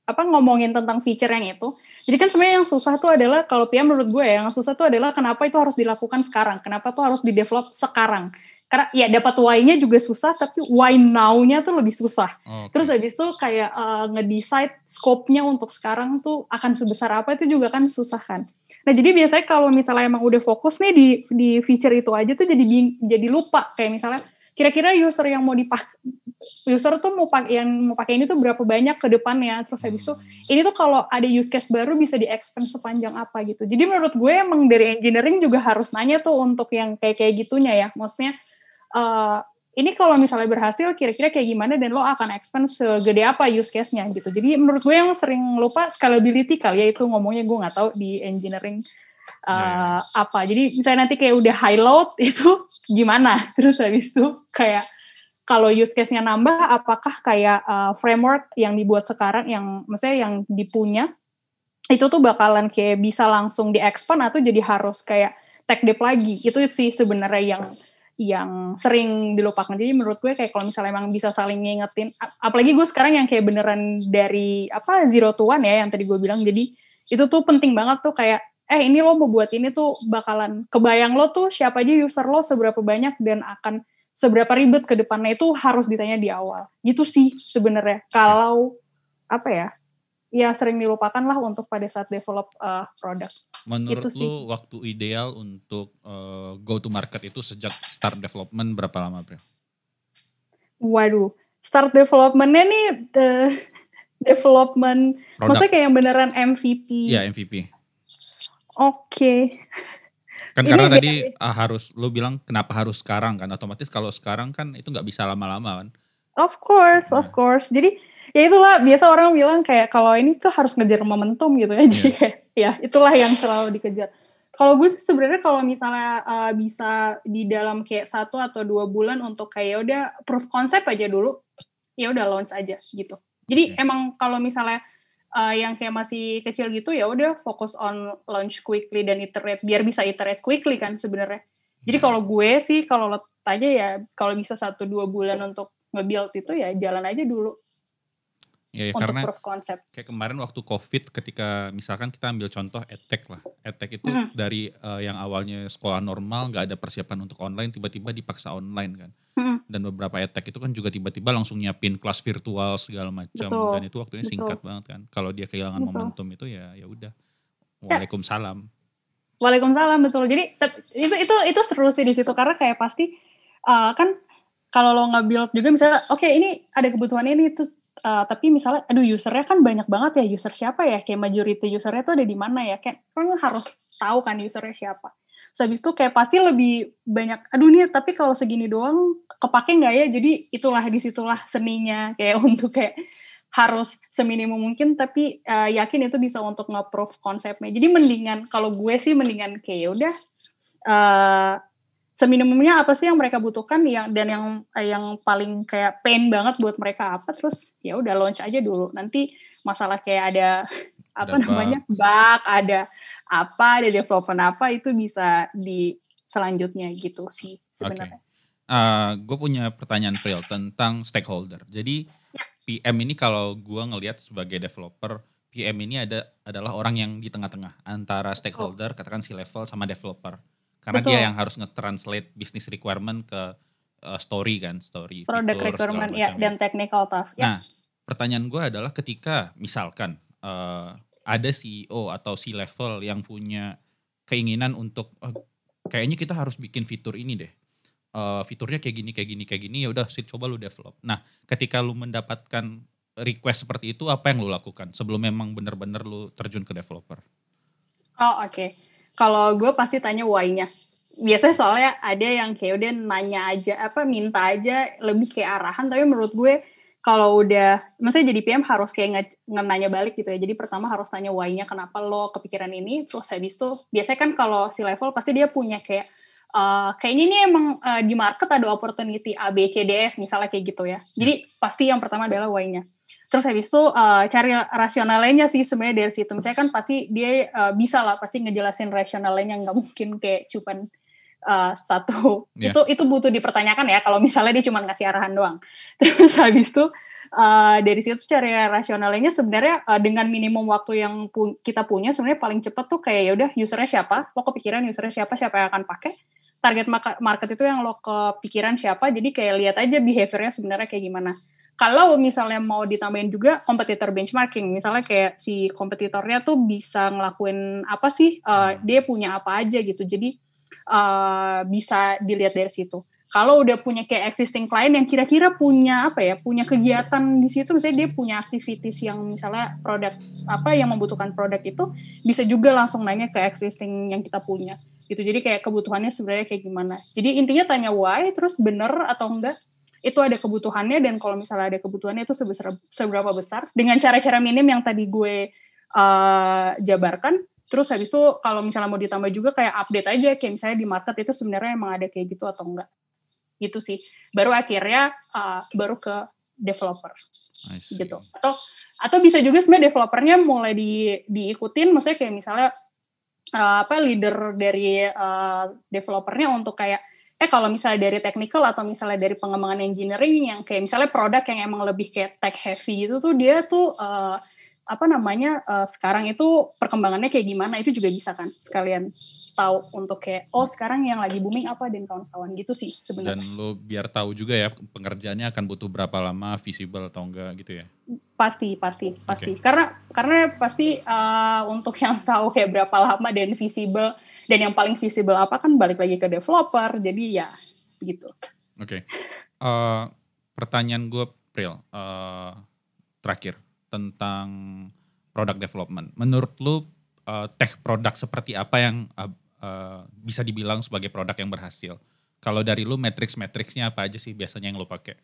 apa ngomongin tentang feature yang itu. Jadi kan sebenarnya yang susah tuh adalah kalau PM menurut gue ya, yang susah tuh adalah kenapa itu harus dilakukan sekarang, kenapa tuh harus di develop sekarang. Karena ya dapat why-nya juga susah, tapi why now-nya tuh lebih susah. Okay. Terus habis itu kayak uh, ngedecide scope-nya untuk sekarang tuh akan sebesar apa itu juga kan susah kan. Nah jadi biasanya kalau misalnya emang udah fokus nih di di feature itu aja tuh jadi jadi lupa kayak misalnya kira-kira user yang mau dipakai user tuh mau pakai yang mau pakai ini tuh berapa banyak ke depannya terus habis itu hmm. ini tuh kalau ada use case baru bisa di expand sepanjang apa gitu jadi menurut gue emang dari engineering juga harus nanya tuh untuk yang kayak kayak gitunya ya maksudnya uh, ini kalau misalnya berhasil kira-kira kayak gimana dan lo akan expand segede apa use case-nya gitu. Jadi menurut gue yang sering lupa scalability kali ya itu ngomongnya gue nggak tahu di engineering uh, yeah. apa. Jadi misalnya nanti kayak udah high load itu gimana? Terus habis itu kayak kalau use case-nya nambah apakah kayak uh, framework yang dibuat sekarang yang maksudnya yang dipunya itu tuh bakalan kayak bisa langsung di-expand atau jadi harus kayak tech debt lagi. Itu sih sebenarnya yang yang sering dilupakan. Jadi menurut gue kayak kalau misalnya emang bisa saling ngingetin, apalagi gue sekarang yang kayak beneran dari apa zero to one ya yang tadi gue bilang. Jadi itu tuh penting banget tuh kayak eh ini lo mau buat ini tuh bakalan kebayang lo tuh siapa aja user lo seberapa banyak dan akan seberapa ribet ke depannya itu harus ditanya di awal. Gitu sih sebenarnya. Kalau apa ya? Ya sering dilupakan lah untuk pada saat develop uh, produk. Menurut itu lu waktu ideal untuk uh, go to market itu sejak start development berapa lama, Bro? Waduh, start developmentnya nih the development, Product. maksudnya kayak yang beneran MVP. Iya MVP. Oke. Okay. Kan karena tadi uh, harus, lu bilang kenapa harus sekarang kan? Otomatis kalau sekarang kan itu nggak bisa lama-lama kan? Of course, of course. Jadi ya itulah biasa orang bilang kayak kalau ini tuh harus ngejar momentum gitu ya. Yeah. Jadi kayak ya itulah yang selalu dikejar. Kalau gue sih sebenarnya kalau misalnya uh, bisa di dalam kayak satu atau dua bulan untuk kayak ya udah proof concept aja dulu, ya udah launch aja gitu. Jadi okay. emang kalau misalnya uh, yang kayak masih kecil gitu ya udah fokus on launch quickly dan iterate biar bisa iterate quickly kan sebenarnya. Jadi kalau gue sih kalau lo tanya ya kalau bisa satu dua bulan untuk nge-build itu ya jalan aja dulu Ya, ya karena proof concept. Kayak kemarin waktu COVID ketika misalkan kita ambil contoh edtech lah. Edtech itu mm. dari uh, yang awalnya sekolah normal nggak ada persiapan untuk online tiba-tiba dipaksa online kan. Mm. Dan beberapa edtech itu kan juga tiba-tiba langsung nyiapin kelas virtual segala macam dan itu waktunya Betul. singkat banget kan. Kalau dia kehilangan betul. momentum itu ya ya udah. Ya. Waalaikumsalam. Waalaikumsalam betul. Jadi itu itu itu seru sih di situ karena kayak pasti uh, kan kalau lo nggak build juga misalnya oke okay, ini ada kebutuhan ini tuh uh, tapi misalnya aduh usernya kan banyak banget ya user siapa ya? Kayak majority usernya tuh ada di mana ya? Kayak kan harus tahu kan usernya siapa. So, habis itu kayak pasti lebih banyak aduh nih tapi kalau segini doang kepake nggak ya? Jadi itulah di situlah seninya. Kayak untuk kayak harus seminimum mungkin tapi uh, yakin itu bisa untuk nge-proof konsepnya. Jadi mendingan kalau gue sih mendingan kayak ya udah uh, seminimumnya apa sih yang mereka butuhkan yang dan yang yang paling kayak pain banget buat mereka apa terus ya udah launch aja dulu nanti masalah kayak ada apa ada namanya bug. ada apa ada development apa itu bisa di selanjutnya gitu sih sebenarnya. Okay. Uh, eh, gue punya pertanyaan real tentang stakeholder. Jadi ya. PM ini kalau gue ngelihat sebagai developer, PM ini ada adalah orang yang di tengah-tengah antara stakeholder, oh. katakan si level sama developer karena Betul. dia yang harus nge-translate business requirement ke uh, story kan, story. Product fitur, requirement ya dan technical task. Ya. Nah, pertanyaan gue adalah ketika misalkan uh, ada CEO atau C level yang punya keinginan untuk oh, kayaknya kita harus bikin fitur ini deh. Uh, fiturnya kayak gini kayak gini kayak gini ya udah sih coba lu develop. Nah, ketika lu mendapatkan request seperti itu apa yang lu lakukan sebelum memang benar-benar lu terjun ke developer? Oh, oke. Okay kalau gue pasti tanya why-nya. Biasanya soalnya ada yang kayak udah nanya aja apa minta aja lebih kayak arahan. Tapi menurut gue kalau udah maksudnya jadi PM harus kayak nge, nanya balik gitu ya. Jadi pertama harus tanya why-nya kenapa lo kepikiran ini. Terus habis itu biasanya kan kalau si level pasti dia punya kayak uh, kayaknya ini emang uh, di market ada opportunity A B C D F misalnya kayak gitu ya. Jadi pasti yang pertama adalah why-nya Terus habis itu uh, cari rasionalnya sih sebenarnya dari situ. Misalnya kan pasti dia uh, bisa lah pasti ngejelasin rasionalnya nggak mungkin kayak cuman uh, satu yeah. itu itu butuh dipertanyakan ya kalau misalnya dia cuma ngasih arahan doang. Terus habis itu uh, dari situ cari rasionalnya sebenarnya uh, dengan minimum waktu yang pu kita punya sebenarnya paling cepat tuh kayak ya udah usernya siapa, lo kepikiran usernya siapa, siapa yang akan pakai target market itu yang lo kepikiran siapa jadi kayak lihat aja behaviornya sebenarnya kayak gimana kalau misalnya mau ditambahin juga kompetitor benchmarking, misalnya kayak si kompetitornya tuh bisa ngelakuin apa sih, uh, dia punya apa aja gitu, jadi uh, bisa dilihat dari situ. kalau udah punya kayak existing client yang kira-kira punya apa ya punya kegiatan di situ misalnya dia punya activities yang misalnya produk apa yang membutuhkan produk itu bisa juga langsung nanya ke existing yang kita punya gitu. Jadi kayak kebutuhannya sebenarnya kayak gimana. Jadi intinya tanya why terus bener atau enggak itu ada kebutuhannya dan kalau misalnya ada kebutuhannya itu sebesar seberapa besar? Dengan cara-cara minim yang tadi gue uh, jabarkan terus habis itu kalau misalnya mau ditambah juga kayak update aja kayak misalnya di market itu sebenarnya emang ada kayak gitu atau enggak? Gitu sih. Baru akhirnya uh, baru ke developer. Gitu. Atau atau bisa juga sebenarnya developernya mulai di diikutin maksudnya kayak misalnya uh, apa leader dari uh, developernya untuk kayak eh kalau misalnya dari technical atau misalnya dari pengembangan engineering yang kayak misalnya produk yang emang lebih kayak tech heavy gitu tuh dia tuh uh, apa namanya uh, sekarang itu perkembangannya kayak gimana? Itu juga bisa kan sekalian tahu untuk kayak oh sekarang yang lagi booming apa dan kawan-kawan gitu sih sebenarnya. Dan lo biar tahu juga ya pengerjaannya akan butuh berapa lama visible atau enggak gitu ya. Pasti pasti pasti karena karena pasti uh, untuk yang tahu kayak berapa lama dan visible dan yang paling visible apa kan balik lagi ke developer jadi ya gitu. Oke. Okay. Uh, eh, pertanyaan gue Pril uh, terakhir tentang product development. Menurut lu uh, tech produk seperti apa yang uh, uh, bisa dibilang sebagai produk yang berhasil. Kalau dari lu matrix-matrixnya apa aja sih biasanya yang lu pakai?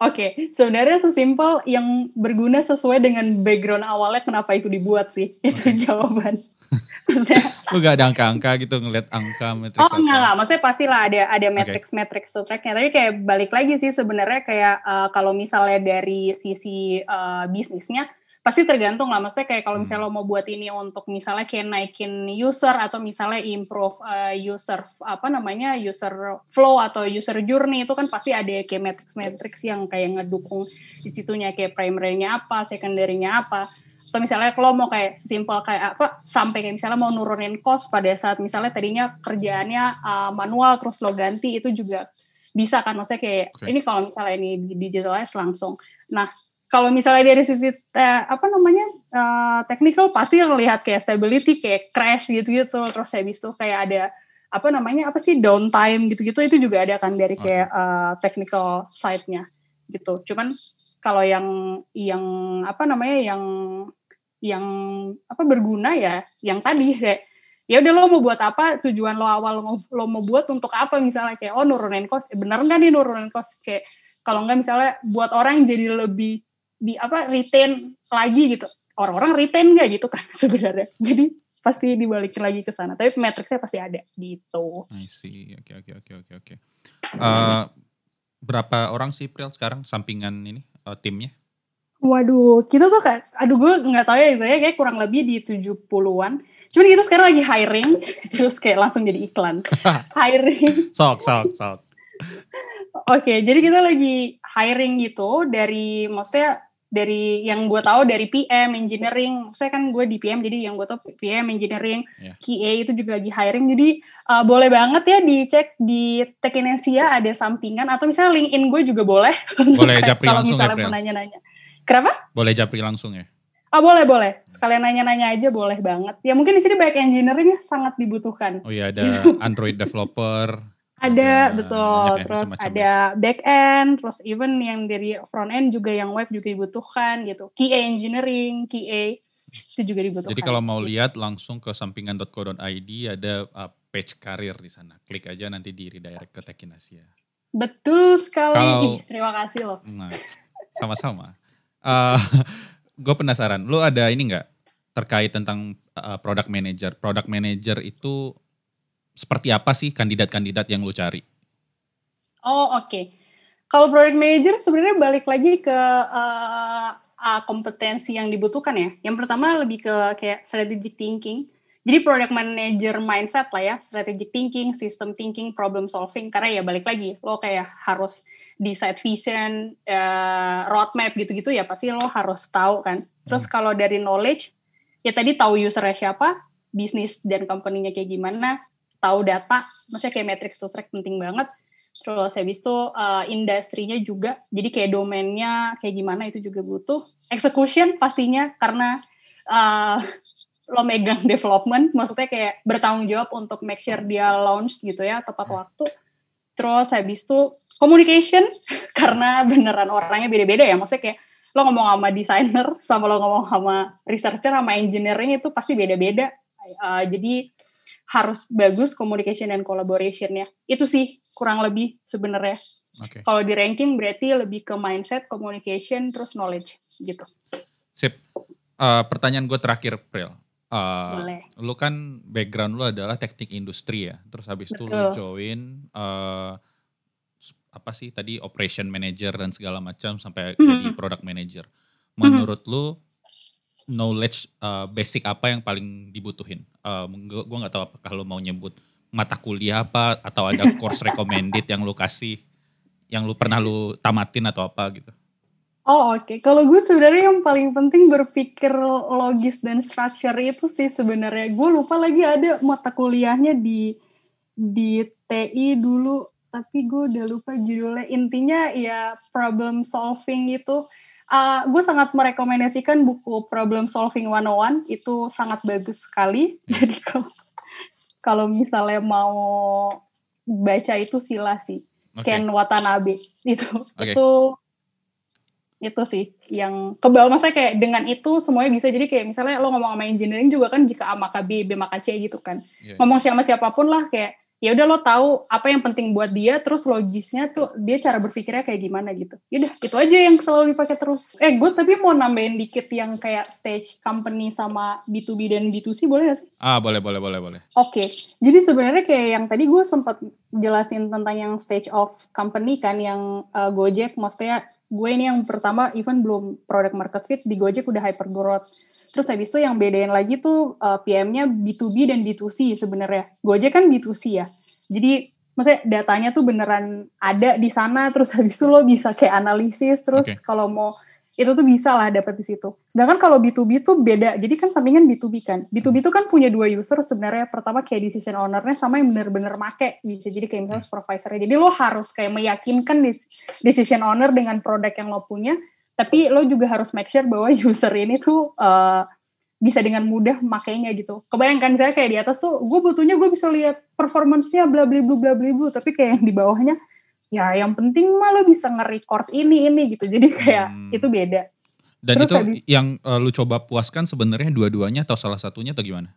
Oke, okay, sebenarnya sesimpel yang berguna sesuai dengan background awalnya kenapa itu dibuat sih. Itu jawaban. lu gak ada angka-angka gitu ngeliat angka matrix Oh enggak enggak, maksudnya pastilah ada ada matrix okay. tracknya. Tapi kayak balik lagi sih sebenarnya kayak uh, kalau misalnya dari sisi uh, bisnisnya, pasti tergantung lah maksudnya kayak kalau hmm. misalnya lo mau buat ini untuk misalnya kayak naikin user atau misalnya improve uh, user apa namanya user flow atau user journey itu kan pasti ada kayak matrix matrix yang kayak ngedukung di situnya kayak primernya apa secondary-nya apa atau misalnya kalau mau kayak simpel kayak apa sampai kayak misalnya mau nurunin cost pada saat misalnya tadinya kerjaannya uh, manual terus lo ganti itu juga bisa kan maksudnya kayak okay. ini kalau misalnya ini digitalize langsung nah kalau misalnya dari sisi uh, apa namanya uh, technical pasti lihat kayak stability kayak crash gitu-gitu. Terus habis itu kayak ada apa namanya apa sih downtime gitu-gitu. Itu juga ada kan dari kayak uh, technical side-nya gitu. Cuman kalau yang yang apa namanya yang yang apa berguna ya yang tadi kayak ya udah lo mau buat apa tujuan lo awal lo, lo mau buat untuk apa? Misalnya kayak oh nurunin cost. Eh, bener nggak nih nurunin cost? Kayak kalau nggak misalnya buat orang jadi lebih di apa retain lagi gitu orang-orang retain nggak gitu kan sebenarnya jadi pasti dibalikin lagi ke sana tapi matriksnya pasti ada gitu I see oke oke oke oke oke eh, berapa orang sih Pril sekarang sampingan ini uh, timnya Waduh, kita tuh kayak, aduh gue nggak tahu ya, saya kayak kurang lebih di 70-an. Cuman kita sekarang lagi hiring, terus kayak langsung jadi iklan. hiring. Sok, sok, sok. Oke, okay, jadi kita lagi hiring gitu dari, maksudnya dari yang gue tahu dari PM engineering. Saya kan gue di PM jadi yang gue tahu PM engineering yeah. QA itu juga lagi hiring. Jadi uh, boleh banget ya dicek di Tekinesia ada sampingan. Atau misalnya LinkedIn gue juga boleh. Boleh japri kalau ya, misalnya ya, mau nanya-nanya. Kenapa? Boleh japri langsung ya? Ah oh, boleh boleh. Sekalian nanya-nanya aja boleh banget. Ya mungkin di sini banyak engineering sangat dibutuhkan. Oh iya ada Android developer ada ya, betul, terus macam -macam ada ya. back end, terus even yang dari front end juga yang web juga dibutuhkan gitu. QA engineering, QA itu juga dibutuhkan. Jadi kalau mau lihat langsung ke sampingan.co.id ada uh, page karir di sana. Klik aja nanti di redirect ke Tekinasia. Betul sekali. Kalau, Ih, terima kasih loh. Nah, sama-sama. uh, gue penasaran, lu ada ini nggak terkait tentang uh, product manager? Product manager itu seperti apa sih kandidat-kandidat yang lo cari? Oh oke. Okay. Kalau project manager sebenarnya balik lagi ke uh, uh, kompetensi yang dibutuhkan ya. Yang pertama lebih ke kayak strategic thinking. Jadi product manager mindset lah ya, strategic thinking, system thinking, problem solving. Karena ya balik lagi, lo kayak harus decide vision, uh, roadmap gitu-gitu ya pasti lo harus tahu kan. Terus hmm. kalau dari knowledge, ya tadi tahu usernya siapa, bisnis dan company-nya kayak gimana, tahu data, maksudnya kayak matrix to track penting banget. Terus habis itu uh, industrinya juga, jadi kayak domainnya kayak gimana itu juga butuh. Execution pastinya karena uh, lo megang development, maksudnya kayak bertanggung jawab untuk make sure dia launch gitu ya tepat waktu. terus habis itu communication karena beneran orangnya beda-beda ya maksudnya kayak lo ngomong sama desainer sama lo ngomong sama researcher sama engineering itu pasti beda-beda uh, jadi harus bagus communication dan collaboration ya itu sih kurang lebih sebenarnya okay. kalau di ranking berarti lebih ke mindset communication terus knowledge gitu sip uh, pertanyaan gue terakhir Pril Uh, Boleh. Lu kan background lu adalah teknik industri ya, terus habis itu lu join uh, apa sih tadi operation manager dan segala macam sampai mm -hmm. jadi product manager. Mhm. Menurut mm -hmm. lu knowledge uh, basic apa yang paling dibutuhin? Uh, gue nggak tahu apakah lu mau nyebut mata kuliah apa atau ada course recommended yang lu kasih, yang lu pernah lu tamatin atau apa gitu? Oh oke, okay. kalau gue sebenarnya yang paling penting berpikir logis dan structure itu sih sebenarnya. Gue lupa lagi ada mata kuliahnya di di TI dulu, tapi gue udah lupa judulnya. Intinya ya problem solving itu. Uh, gue sangat merekomendasikan buku Problem Solving 101 itu sangat bagus sekali. Hmm. Jadi kalau kalau misalnya mau baca itu sila sih. Okay. Ken Watanabe itu okay. itu itu sih yang kebal maksudnya kayak dengan itu semuanya bisa jadi kayak misalnya lo ngomong sama engineering juga kan jika A maka B B maka C gitu kan yeah. ngomong sama siapa pun lah kayak ya udah lo tahu apa yang penting buat dia terus logisnya tuh dia cara berpikirnya kayak gimana gitu yaudah itu aja yang selalu dipakai terus eh gue tapi mau nambahin dikit yang kayak stage company sama B2B dan B2C boleh gak sih? Ah boleh boleh boleh boleh oke okay. jadi sebenarnya kayak yang tadi gue sempat jelasin tentang yang stage of company kan yang uh, Gojek maksudnya gue ini yang pertama even belum product market fit di Gojek udah hyper growth. Terus habis itu yang bedain lagi tuh uh, PM-nya B2B dan B2C sebenarnya. Gojek kan B2C ya. Jadi maksudnya datanya tuh beneran ada di sana terus habis itu lo bisa kayak analisis terus okay. kalau mau itu tuh bisa lah dapat di situ. Sedangkan kalau B2B tuh beda. Jadi kan sampingan B2B kan. B2B tuh kan punya dua user sebenarnya. Pertama kayak decision owner-nya sama yang bener-bener make. Bisa jadi kayak misalnya supervisornya. Jadi lo harus kayak meyakinkan decision owner dengan produk yang lo punya. Tapi lo juga harus make sure bahwa user ini tuh uh, bisa dengan mudah makainya gitu. Kebayangkan saya kayak di atas tuh, gue butuhnya gue bisa lihat performance-nya bla bla bla bla bla tapi kayak yang di bawahnya ya yang penting mah lo bisa nge-record ini ini gitu. Jadi kayak hmm. itu beda. Dan Terus itu habis, yang uh, lu coba puaskan sebenarnya dua-duanya atau salah satunya atau gimana?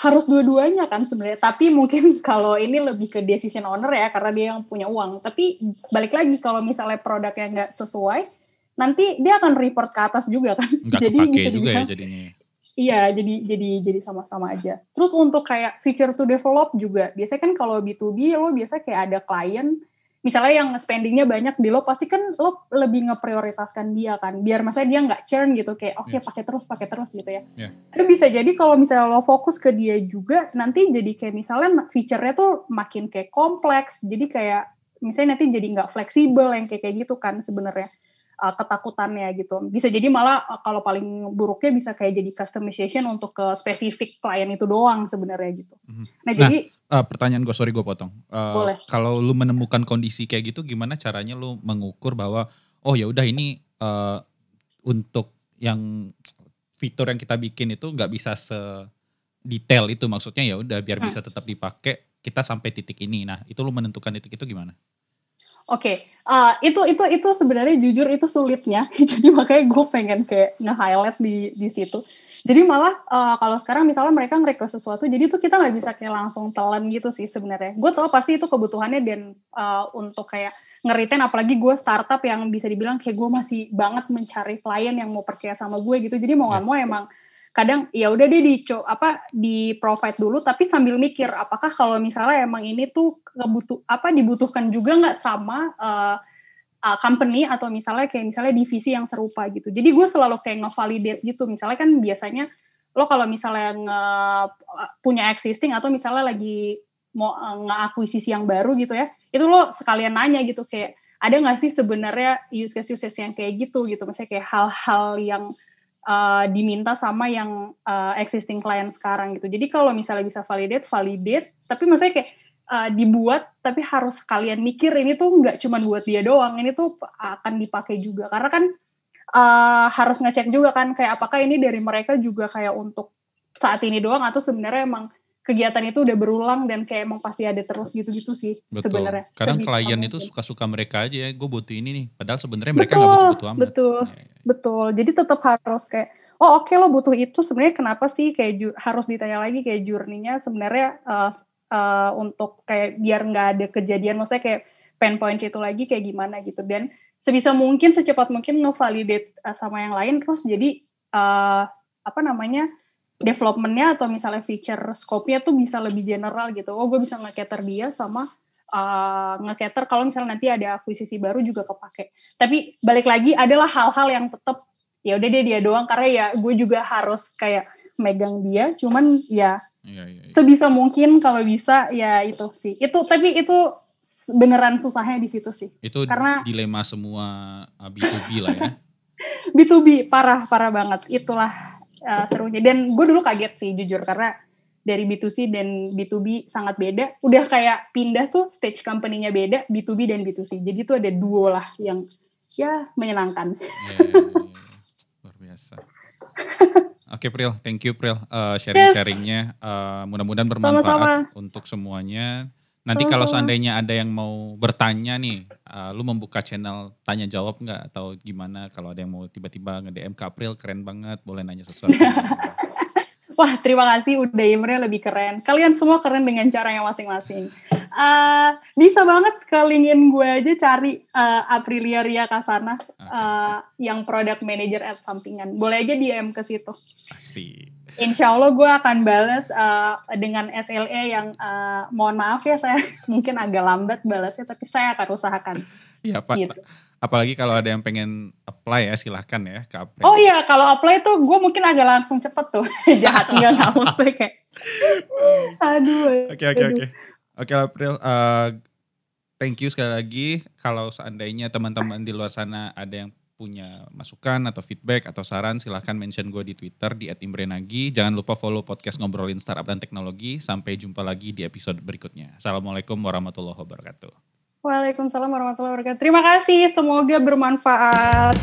Harus dua-duanya kan sebenarnya. Tapi mungkin kalau ini lebih ke decision owner ya karena dia yang punya uang. Tapi balik lagi kalau misalnya produknya nggak sesuai nanti dia akan report ke atas juga kan. Nggak jadi bisa juga ya jadinya. Iya, jadi jadi jadi sama-sama aja. Terus untuk kayak feature to develop juga, biasanya kan kalau B2B lo biasa kayak ada klien. Misalnya yang spendingnya banyak di lo pasti kan lo lebih ngeprioritaskan dia kan. Biar masa dia nggak churn gitu kayak oke okay, yeah. pakai terus pakai terus gitu ya. Yeah. tapi bisa jadi kalau misalnya lo fokus ke dia juga nanti jadi kayak misalnya fiturnya tuh makin kayak kompleks. Jadi kayak misalnya nanti jadi nggak fleksibel yang kayak kayak gitu kan sebenarnya uh, ketakutannya gitu. Bisa jadi malah uh, kalau paling buruknya bisa kayak jadi customization untuk ke spesifik klien itu doang sebenarnya gitu. Mhm. Nah, nah jadi uh, pertanyaan gue sorry gue potong. Uh, boleh. Kalau lu menemukan kondisi kayak gitu, gimana caranya lu mengukur bahwa oh ya udah ini uh, untuk yang fitur yang kita bikin itu nggak bisa se detail itu maksudnya ya udah biar hmm. bisa tetap dipakai kita sampai titik ini. Nah itu lu menentukan titik itu gimana? Oke, okay. uh, itu itu itu sebenarnya jujur itu sulitnya. Jadi makanya gue pengen kayak nge-highlight di di situ. Jadi malah uh, kalau sekarang misalnya mereka nge-request sesuatu, jadi tuh kita nggak bisa kayak langsung telan gitu sih sebenarnya. Gue tau pasti itu kebutuhannya dan uh, untuk kayak ngeritain apalagi gue startup yang bisa dibilang kayak gue masih banget mencari klien yang mau percaya sama gue gitu. Jadi mau nggak ya. mau emang kadang ya udah dia di apa di provide dulu tapi sambil mikir apakah kalau misalnya emang ini tuh kebutuh apa dibutuhkan juga nggak sama uh, uh, company atau misalnya kayak misalnya divisi yang serupa gitu. Jadi gue selalu kayak ngevalidate gitu. Misalnya kan biasanya lo kalau misalnya nge, punya existing atau misalnya lagi mau uh, ngeakuisisi yang baru gitu ya itu lo sekalian nanya gitu kayak ada nggak sih sebenarnya use case use case yang kayak gitu? Gitu. Misalnya kayak hal-hal yang uh, diminta sama yang uh, existing client sekarang gitu. Jadi kalau misalnya bisa validate, validate, tapi maksudnya kayak uh, dibuat tapi harus kalian mikir ini tuh nggak cuma buat dia doang, ini tuh akan dipakai juga. Karena kan uh, harus ngecek juga kan kayak apakah ini dari mereka juga kayak untuk saat ini doang atau sebenarnya emang kegiatan itu udah berulang dan kayak emang pasti ada terus gitu-gitu sih sebenarnya. Kadang klien itu suka-suka mereka aja ya, gue butuh ini nih. Padahal sebenarnya mereka nggak butuh-butuh amat. Betul, ya, ya. betul. Jadi tetap harus kayak, oh oke okay, lo butuh itu sebenarnya kenapa sih kayak harus ditanya lagi kayak journey-nya sebenarnya uh, uh, untuk kayak biar nggak ada kejadian, maksudnya kayak pain points itu lagi kayak gimana gitu. Dan sebisa mungkin secepat mungkin ngevalidate uh, sama yang lain terus jadi uh, apa namanya developmentnya atau misalnya feature scope-nya tuh bisa lebih general gitu. Oh, gue bisa nge-cater dia sama uh, nge-cater kalau misalnya nanti ada akuisisi baru juga kepake. Tapi balik lagi adalah hal-hal yang tetap ya udah dia dia doang karena ya gue juga harus kayak megang dia. Cuman ya iya, iya, iya. sebisa mungkin kalau bisa ya itu sih. Itu tapi itu beneran susahnya di situ sih. Itu karena dilema semua B2B lah ya. B2B parah parah banget. Itulah uh, serunya dan gue dulu kaget sih jujur karena dari B2C dan B2B sangat beda udah kayak pindah tuh stage company-nya beda B2B dan B2C jadi tuh ada duo lah yang ya menyenangkan yeah, yeah, yeah. luar biasa Oke okay, Pril, thank you Pril uh, sharing-sharingnya. Uh, mudah-mudahan bermanfaat Sama-sama. untuk semuanya. Nanti oh. kalau seandainya ada yang mau bertanya nih, uh, lu membuka channel tanya jawab nggak atau gimana? Kalau ada yang mau tiba-tiba nge-DM ke April, keren banget, boleh nanya sesuatu. Wah, terima kasih udah Imre lebih keren. Kalian semua keren dengan cara yang masing-masing. Uh, bisa banget ke linkin gue aja cari uh, Aprilia Ria Kasana uh, yang product manager at sampingan. Boleh aja DM ke situ. Asik. Insya Allah gue akan balas uh, dengan SLE yang uh, mohon maaf ya saya mungkin agak lambat balasnya tapi saya akan usahakan. Iya Pak. Gitu apalagi kalau ada yang pengen apply ya silahkan ya ke apply. Oh iya kalau apply tuh gue mungkin agak langsung cepet tuh jahat nggak nggak maksudnya kayak aduh. Oke oke oke oke April uh, thank you sekali lagi kalau seandainya teman-teman di luar sana ada yang punya masukan atau feedback atau saran silahkan mention gue di Twitter di @imbrenagi. Jangan lupa follow podcast ngobrolin startup dan teknologi. Sampai jumpa lagi di episode berikutnya. Assalamualaikum warahmatullahi wabarakatuh. Waalaikumsalam warahmatullahi wabarakatuh. Terima kasih, semoga bermanfaat.